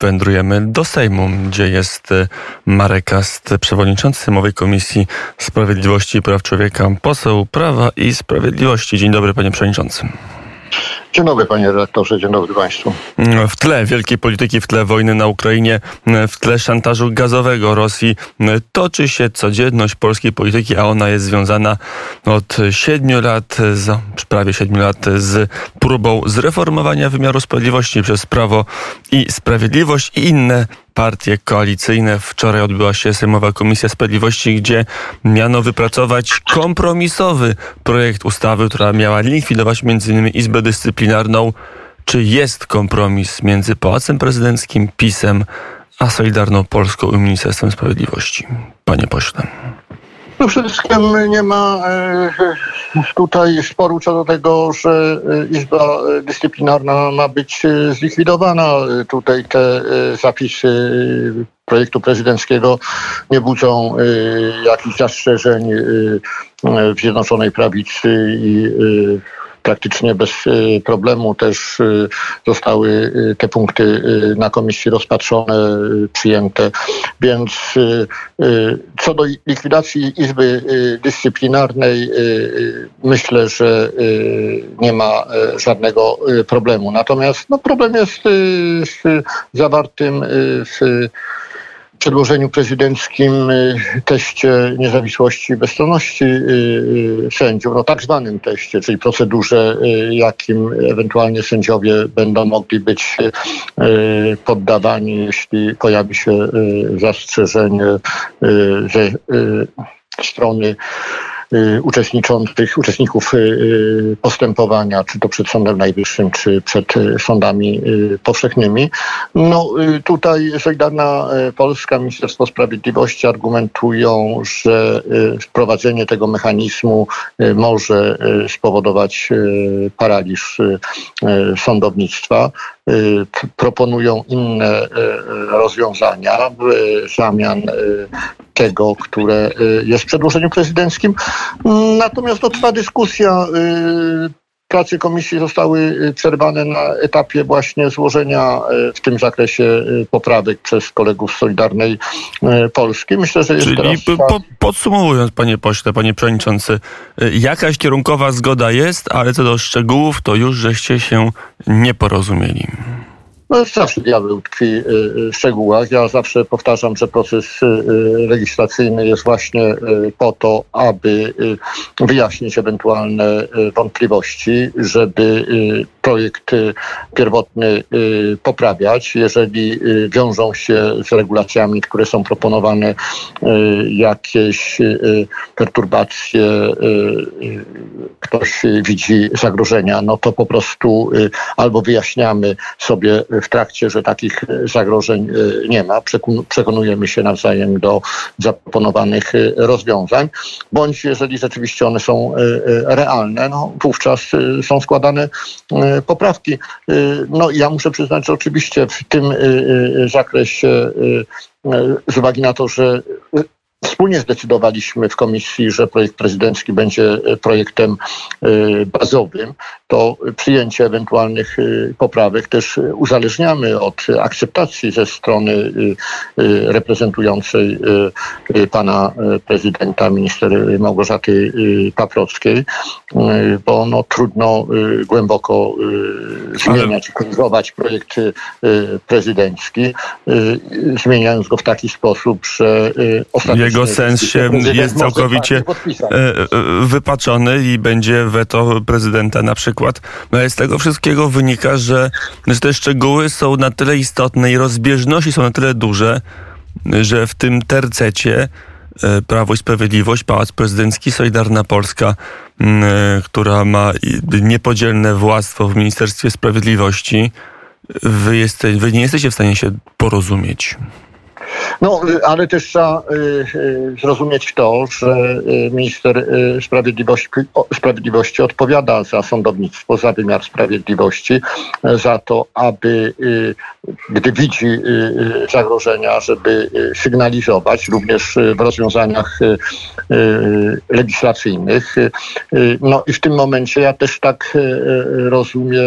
wędrujemy do Sejmu, gdzie jest Marek Kast, przewodniczący Sejmowej Komisji Sprawiedliwości i Praw Człowieka, poseł Prawa i Sprawiedliwości. Dzień dobry, panie przewodniczący. Dzień dobry panie redaktorze, dzień dobry państwu. W tle wielkiej polityki, w tle wojny na Ukrainie, w tle szantażu gazowego Rosji toczy się codzienność polskiej polityki, a ona jest związana od siedmiu lat, z, prawie siedmiu lat z próbą zreformowania wymiaru sprawiedliwości przez Prawo i Sprawiedliwość i inne partie koalicyjne. Wczoraj odbyła się Sejmowa Komisja Sprawiedliwości, gdzie miano wypracować kompromisowy projekt ustawy, która miała likwidować m.in. Izbę Dyscyplinarną. Czy jest kompromis między Pałacem Prezydenckim, PiSem, a Solidarną Polską i Ministerstwem Sprawiedliwości? Panie pośle. No przede wszystkim nie ma e, tutaj sporu co do tego, że e, Izba Dyscyplinarna ma być e, zlikwidowana. Tutaj te zapisy projektu prezydenckiego nie budzą jakichś zastrzeżeń Zjednoczonej Prawicy i praktycznie bez y, problemu też y, zostały y, te punkty na komisji rozpatrzone, przyjęte. Więc co do likwidacji Izby Dyscyplinarnej, myślę, że nie ma żadnego problemu. Natomiast no, problem jest z zawartym w przedłożeniu prezydenckim y, teście niezawisłości i bezstronności y, y, sędziów, no tak zwanym teście, czyli procedurze, jakim ewentualnie sędziowie będą mogli być poddawani, jeśli pojawi się zastrzeżenie ze strony uczestniczących, uczestników y, y, postępowania, czy to przed Sądem Najwyższym, czy przed sądami powszechnymi. No tutaj Solidarna Polska, Ministerstwo Sprawiedliwości argumentują, że wprowadzenie tego mechanizmu może spowodować paraliż sądownictwa. Proponują inne rozwiązania w zamian tego, które y, jest w przedłożeniu prezydenckim. Natomiast to trwa dyskusja. Y, prace komisji zostały y, przerwane na etapie właśnie złożenia w tym zakresie poprawek przez kolegów z Solidarnej Polski. Myślę, że jest Czyli teraz... po, podsumowując, panie pośle, panie przewodniczący, jakaś kierunkowa zgoda jest, ale co do szczegółów, to już żeście się nie porozumieli. No, zawsze diabeł tkwi y, y, w szczegółach. Ja zawsze powtarzam, że proces y, legislacyjny jest właśnie po to, aby wyjaśnić ewentualne wątpliwości, żeby projekt pierwotny poprawiać. Jeżeli wiążą się z regulacjami, które są proponowane, jakieś perturbacje, ktoś widzi zagrożenia, no to po prostu albo wyjaśniamy sobie w trakcie, że takich e, zagrożeń e, nie ma. Przekonujemy się nawzajem do zaproponowanych e, rozwiązań, bądź jeżeli rzeczywiście one są realne, no wówczas są składane poprawki. No ja muszę przyznać, że oczywiście w tym zakresie z uwagi na to, że Wspólnie zdecydowaliśmy w komisji, że projekt prezydencki będzie projektem bazowym. To przyjęcie ewentualnych e, poprawek też uzależniamy od akceptacji ze strony reprezentującej pana prezydenta, minister Małgorzaty Paprockiej, bo no, trudno głęboko zmieniać, korzygować projekt prezydencki, zmieniając go w taki sposób, że ostatecznie jego sens się jest całkowicie e, e, wypaczony i będzie weto prezydenta na przykład. No ale z tego wszystkiego wynika, że, że te szczegóły są na tyle istotne i rozbieżności są na tyle duże, że w tym tercecie e, Prawo i Sprawiedliwość, Pałac Prezydencki, Solidarna Polska, która ma niepodzielne władztwo w Ministerstwie Sprawiedliwości, wy, jeste, wy nie jesteście w stanie się porozumieć. No, ale też trzeba y, y, zrozumieć to, że y, minister sprawiedliwości, sprawiedliwości odpowiada za sądownictwo, za wymiar sprawiedliwości, za to, aby gdy widzi zagrożenia, żeby sygnalizować również w rozwiązaniach legislacyjnych. No i w tym momencie ja też tak rozumiem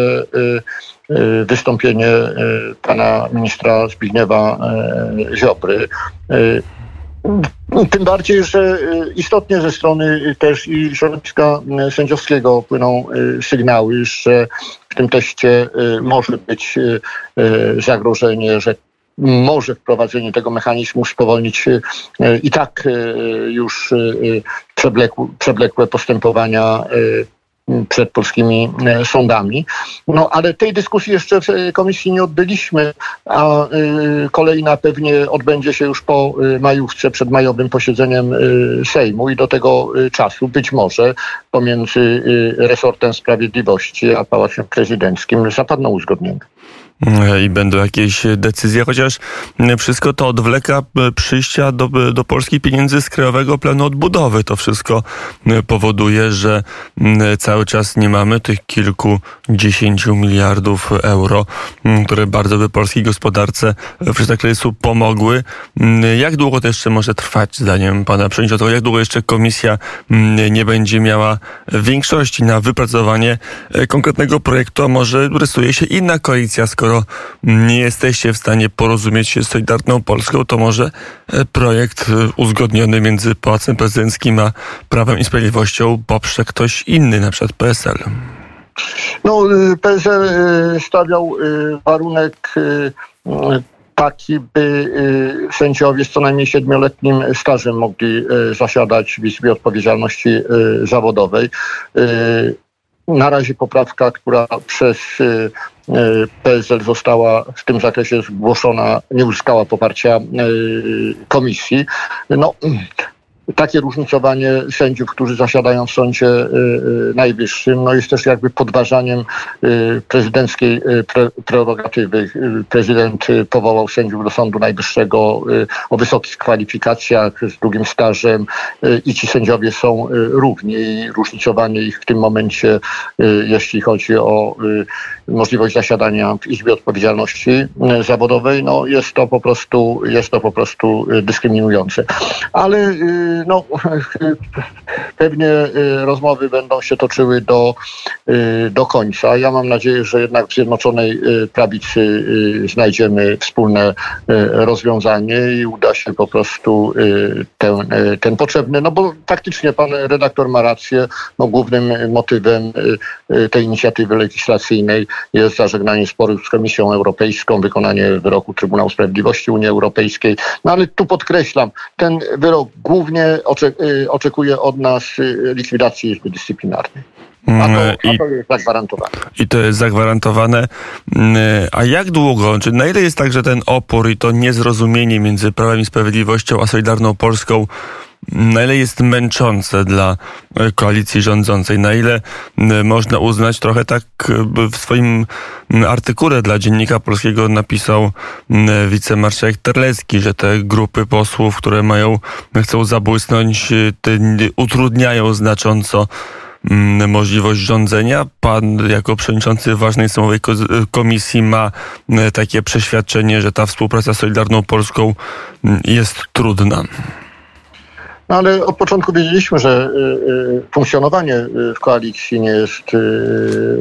wystąpienie pana ministra Zbigniewa Ziobry. Tym bardziej, że istotnie ze strony też i środowiska sędziowskiego płyną sygnały, że w tym teście może być zagrożenie, że może wprowadzenie tego mechanizmu spowolnić i tak już przewlekłe postępowania przed polskimi sądami. No ale tej dyskusji jeszcze w komisji nie odbyliśmy, a kolejna pewnie odbędzie się już po majówce, przed majowym posiedzeniem Sejmu i do tego czasu być może pomiędzy resortem sprawiedliwości a Pałacem Prezydenckim zapadną uzgodnienia i będą jakieś decyzje, chociaż wszystko to odwleka przyjścia do, do Polski pieniędzy z Krajowego Planu Odbudowy. To wszystko powoduje, że cały czas nie mamy tych kilkudziesięciu miliardów euro, które bardzo by polskiej gospodarce w kryzysu pomogły. Jak długo to jeszcze może trwać, zdaniem pana przewodniczącego? Jak długo jeszcze komisja nie będzie miała większości na wypracowanie konkretnego projektu, a może rysuje się inna koalicja, skoro skoro nie jesteście w stanie porozumieć się z Solidarną Polską, to może e, projekt e, uzgodniony między Pałacem Prezydenckim a Prawem i Sprawiedliwością poprze ktoś inny, na przykład PSL. No, y, PSL y, stawiał y, warunek taki, by sędziowie z co najmniej siedmioletnim stażem mogli zasiadać w Izbie Odpowiedzialności Zawodowej. Na razie poprawka, która przez E, PSL została w tym zakresie zgłoszona, nie uzyskała poparcia e, komisji. No, takie różnicowanie sędziów, którzy zasiadają w Sądzie y, y, Najwyższym, no jest też jakby podważaniem y, prezydenckiej prerogatywy. Prezydent powołał sędziów do Sądu Najwyższego o wysokich kwalifikacjach, z długim stażem i ci sędziowie są równi różnicowanie ich w tym momencie, jeśli chodzi o możliwość zasiadania w Izbie Odpowiedzialności Zawodowej, no jest to po prostu, jest to po prostu dyskryminujące. Ale no, pewnie y, rozmowy będą się toczyły do, y, do końca. Ja mam nadzieję, że jednak w Zjednoczonej y, Prawicy znajdziemy wspólne rozwiązanie i uda się po prostu ten, ten potrzebny, no bo faktycznie pan redaktor ma rację, no głównym motywem tej inicjatywy legislacyjnej jest zażegnanie sporu z Komisją Europejską, wykonanie wyroku Trybunału Sprawiedliwości Unii Europejskiej. No ale tu podkreślam, ten wyrok głównie oczekuje od nas y, likwidacji Izby Dyscyplinarnej. A to, mm, I, a to jest zagwarantowane. I to jest zagwarantowane. Mm, a jak długo, czy na ile jest tak, że ten opór i to niezrozumienie między Prawem i Sprawiedliwością a Solidarną Polską na ile jest męczące dla e, koalicji rządzącej, na ile można uznać trochę tak w swoim artykule dla Dziennika Polskiego napisał wicemarszałek Terlecki, że te grupy posłów, które mają, chcą zabłysnąć, utrudniają znacząco możliwość rządzenia. Pan jako przewodniczący ważnej sejmowej komisji ma takie przeświadczenie, że ta współpraca z Solidarną Polską jest trudna. No ale od początku wiedzieliśmy, że y, y, funkcjonowanie y, w koalicji nie jest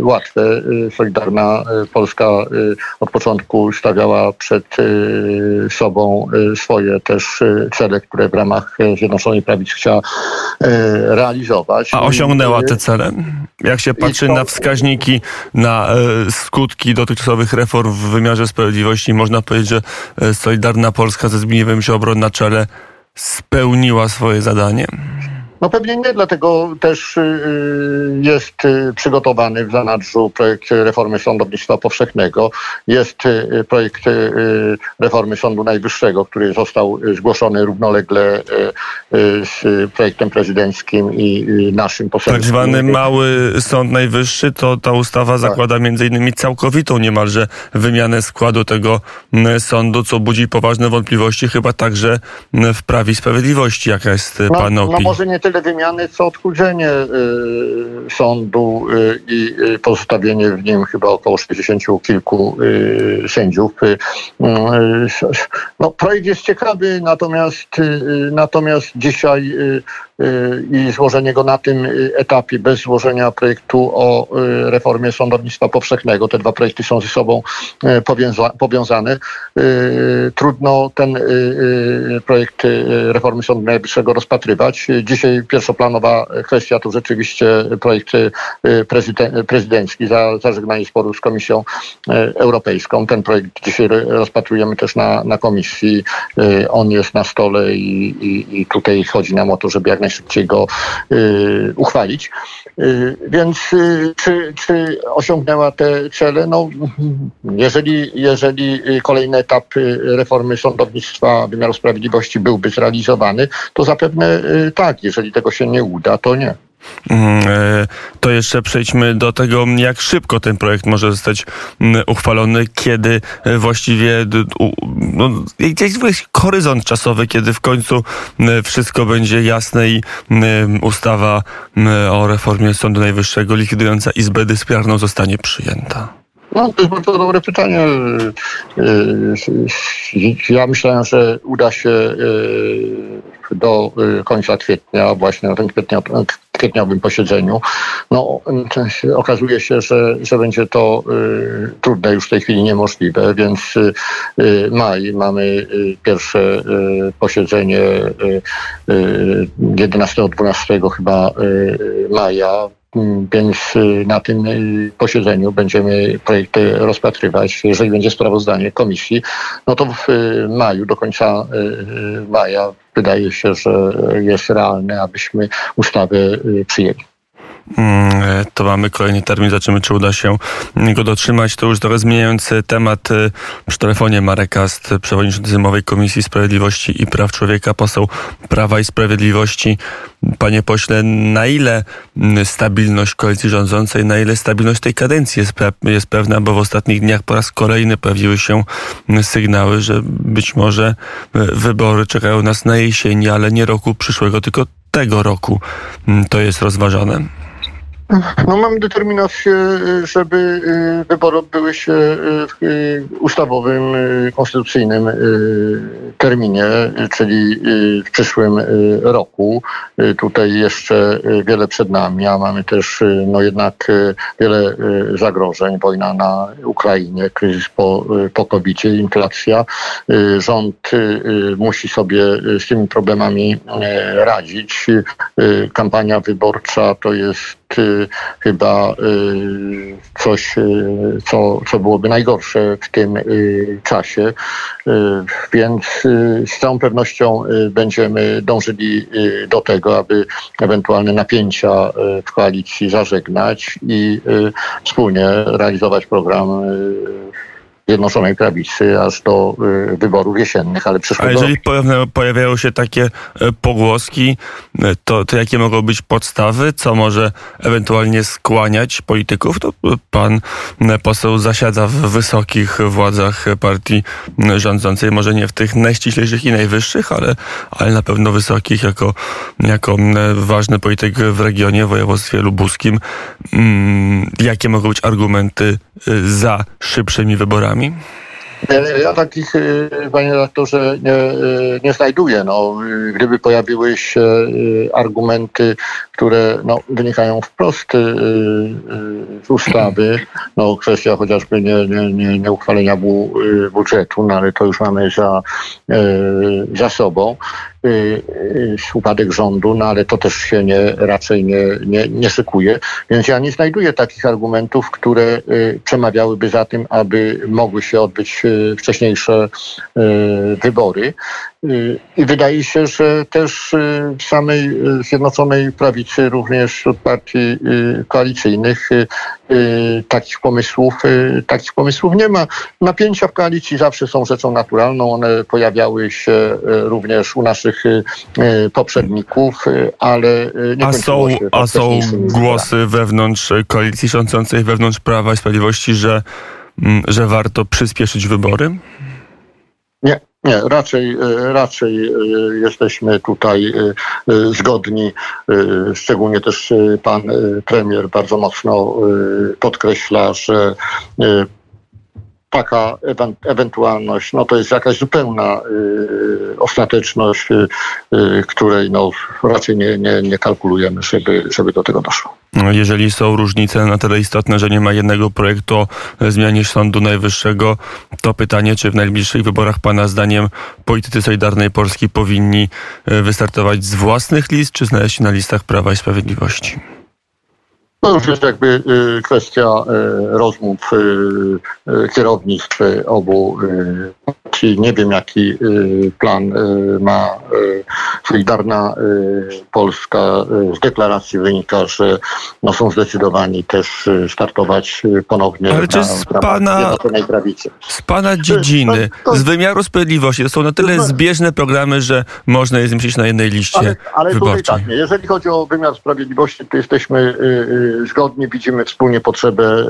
łatwe. Solidarna Polska od początku stawiała przed sobą swoje też cele, które w ramach Zjednoczonej Prawicy chciała realizować. A osiągnęła te cele? Jak się patrzy to... na wskaźniki, na skutki dotychczasowych reform w wymiarze sprawiedliwości, można powiedzieć, że Solidarna Polska ze Zbigniewem Ziobro na czele spełniła swoje zadanie? No pewnie nie, dlatego też y, y, jest y, przygotowany w zanadrzu projekt reformy sądownictwa powszechnego. Jest projekt reformy Sądu Najwyższego, który został zgłoszony równolegle z projektem prezydenckim i naszym poselskim. Tak zwany mały Sąd Najwyższy, to ta ustawa tak. zakłada między innymi całkowitą niemalże wymianę składu tego sądu, co budzi poważne wątpliwości chyba także w Prawie i Sprawiedliwości. Jaka jest no, Pana opinia? No może nie tyle wymiany, co odchudzenie y, sądu y, i y, pozostawienie w nim chyba około 60 kilku sędziów. No, projekt jest ciekawy, natomiast, natomiast dzisiaj i złożenie go na tym etapie bez złożenia projektu o reformie sądownictwa powszechnego. Te dwa projekty są ze sobą powiąza powiązane. Trudno ten projekt reformy Sądu Najwyższego rozpatrywać. Dzisiaj pierwszoplanowa kwestia to rzeczywiście projekt prezydencki za zażegnanie sporu z Komisją Europejską. Ten projekt dzisiaj rozpatrujemy też na, na komisji. Y, on jest na stole i, i, i tutaj chodzi nam o to, żeby jak najszybciej go y, uchwalić. Y, więc czy, czy osiągnęła te cele? No, jeżeli, jeżeli kolejny etap reformy sądownictwa wymiaru sprawiedliwości byłby zrealizowany, to zapewne tak. Jeżeli tego się nie uda, to nie. Mm, e, to jeszcze przejdźmy do tego, jak szybko ten projekt może zostać mm, uchwalony, kiedy e, właściwie no, jest horyzont czasowy, kiedy w końcu wszystko będzie jasne i ustawa o reformie Sądu Najwyższego likwidująca Izbę Dyscyplinarną zostanie przyjęta. No, to jest bardzo dobre pytanie. E, ja myślałem, że uda się do końca kwietnia, właśnie na tym kwietnia, kwietniowym posiedzeniu. No, okazuje się, że, że będzie to y, trudne, już w tej chwili niemożliwe, więc y, y maj mamy y, pierwsze y, posiedzenie 11-12 y, chyba maja. Mm, więc na tym posiedzeniu będziemy projekty rozpatrywać. Jeżeli będzie sprawozdanie komisji, no to w maju, do końca maja wydaje się, że jest realne, abyśmy ustawę y, przyjęli. Mm, e, to mamy kolejny termin, zobaczymy, czy uda się go dotrzymać. To już trochę zmieniając temat y, przy telefonie Marek Kast, przewodniczący Zymowej Komisji Sprawiedliwości i Praw Człowieka, poseł Prawa i Sprawiedliwości. Panie pośle, na ile mm, stabilność koalicji rządzącej, na ile stabilność tej kadencji jest, jest pewna, bo w ostatnich dniach po raz kolejny pojawiły się mm, sygnały, że być może y, wybory czekają nas na jesieni, ale nie roku przyszłego, tylko tego roku. To jest rozważane. No mam determinację, żeby y, wybory odbyły się y, w y, ustawowym, konstytucyjnym terminie, czyli w przyszłym roku. Tutaj jeszcze wiele przed nami, a mamy też no jednak wiele zagrożeń. Wojna na Ukrainie, kryzys po, po covid inflacja. Rząd musi sobie z tymi problemami radzić. Kampania wyborcza to jest chyba y, coś, y, co, co byłoby najgorsze w tym y, czasie. Więc z całą pewnością będziemy dążyli do tego, aby ewentualne napięcia w koalicji zażegnać i wspólnie realizować program Zjednoczonej Prawicy aż do y, wyborów jesiennych, ale przyszłego... A jeżeli pojawiają się takie e, pogłoski, e, to, to jakie mogą być podstawy? Co może ewentualnie skłaniać polityków? To pan e, poseł zasiada w wysokich władzach partii rządzącej, może nie w tych najściślejszych i najwyższych, ale, ale na pewno wysokich, jako, jako ważny polityk w regionie, w województwie lubuskim. Mm, jakie mogą być argumenty za szybszymi wyborami? Ja takich, y, panie redaktorze, nie, y, nie znajduję. No, gdyby pojawiły się argumenty, które no, wynikają wprost z ustawy, no, kwestia chociażby nie, nie, nie, nie uchwalenia budżetu, no, ale to już mamy za, za sobą. Y, y, upadek rządu, no ale to też się nie, raczej nie, nie, nie szykuje. Więc ja nie znajduję takich argumentów, które y, przemawiałyby za tym, aby mogły się odbyć wcześniejsze wybory. I wydaje się, że też w samej Zjednoczonej Prawicy, również wśród partii koalicyjnych, takich pomysłów, takich pomysłów nie ma. Napięcia w koalicji zawsze są rzeczą naturalną. One pojawiały się również u naszych naszych y, poprzedników, y, ale nie A są, a są głosy wewnątrz koalicji rządzącej, wewnątrz Prawa i Sprawiedliwości, że, mm, że warto przyspieszyć wybory? Nie, nie, raczej, raczej jesteśmy tutaj zgodni. Szczególnie też pan premier bardzo mocno podkreśla, że taka ewen- ewentualność, no to jest jakaś zupełna y, ostateczność, y, y, której no, raczej nie, nie, nie kalkulujemy, żeby, żeby do tego doszło. No, Jeżeli są różnice na tyle istotne, że nie ma jednego projektu o zmianie Sądu Najwyższego, to pytanie, czy w najbliższych wyborach Pana zdaniem politycy Solidarnej Polski powinni e, wystartować z własnych list, czy znaleźć się na listach Prawa i Sprawiedliwości? No już jest jakby y, kwestia y, rozmów y, kierownictw obu. Nie wiem, jaki y, plan y, ma y, Solidarna Polska. Z deklaracji wynika, że no, są zdecydowani też startować ponownie Ale czy z pana-. Z Pana dziedziny, to- to- z wymiaru sprawiedliwości, to są na tyle zbieżne programy, że można je zmieścić na jednej liście Ale, ale tutaj tak, jeżeli chodzi o wymiar sprawiedliwości, to jesteśmy y, zgodni, widzimy wspólnie potrzebę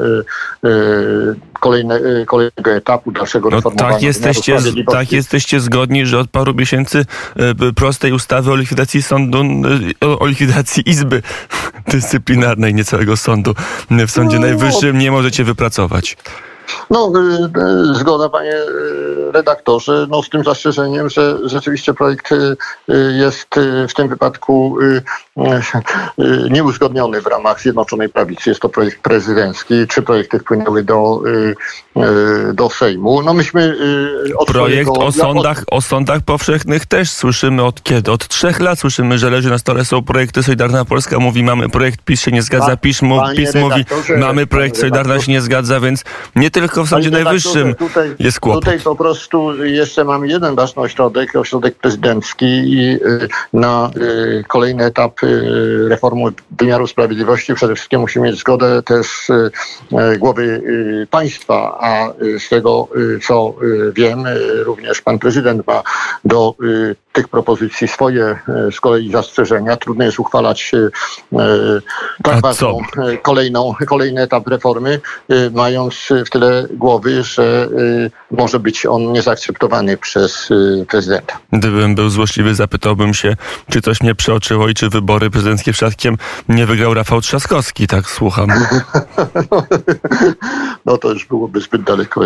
y, y, kolejne, kolejnego etapu dalszego No reformowania tak wymiaru jesteście, tak jesteście zgodni, że od paru miesięcy e, prostej ustawy o likwidacji sądu, e, o, likwidacji Izby Dyscyplinarnej, nie całego sądu w Sądzie No. Najwyższym nie możecie wypracować. No, y, y, zgoda panie y, redaktorze, no z tym zastrzeżeniem, że rzeczywiście projekt jest w tym wypadku nieuzgodniony w ramach Zjednoczonej Prawicy. Jest to projekt prezydencki. Trzy projekty wpłynęły do, do Sejmu. No myśmy Projekt swojego- o sądach, o sądach powszechnych też słyszymy od kiedy? Od trzech lat słyszymy, że leży na stole są projekty Solidarna Polska mówi mamy projekt, PiS się nie zgadza, PiS, PiS mówi mamy projekt, Solidarna się nie zgadza, więc nie tylko w Sądzie redaktorze, Najwyższym tutaj, jest kłopot. Tutaj po prostu jeszcze mamy jeden ważny ośrodek, ośrodek prezydencki i y, na y, kolejny etap y, reformy wymiaru sprawiedliwości przede wszystkim musimy mieć zgodę też głowy państwa, a z tego co wiem, również pan prezydent ma do tych propozycji swoje y, z kolei zastrzeżenia. Trudno jest uchwalać y, A tak ważną co? kolejną, kolejny etap reformy, mając w tyle głowy, że może być on niezaakceptowany przez prezydenta. Gdybym był złośliwy, zapytałbym się, czy coś mnie przeoczyło i czy wybory prezydenckie przypadkiem nie wygrał Rafał Trzaskowski. Tak słucham. No to już byłoby zbyt daleko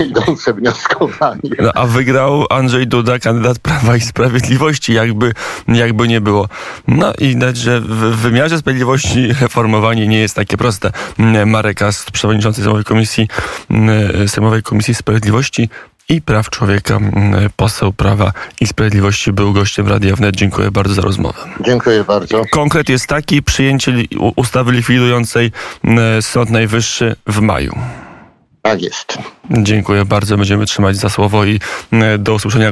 idące wnioskowanie. No, a wygrał Andrzej Duda, kandydat Prawa i Sprawiedliwości, jakby, jakby nie było. No i widać, że w wymiarze sprawiedliwości reformowanie nie jest takie proste. Marek Ast, przewodniczący Sejmowej Komisji, mm, Sejmowej Komisji Sprawiedliwości i Praw Człowieka, mm, poseł Prawa i Sprawiedliwości, był gościem Radia Wnet. Dziękuję bardzo za rozmowę. Dziękuję bardzo. Konkret jest taki, przyjęcie ustawy likwidującej mm, Sąd Najwyższy w maju. Tak jest. Dziękuję bardzo, będziemy trzymać za słowo i do usłyszenia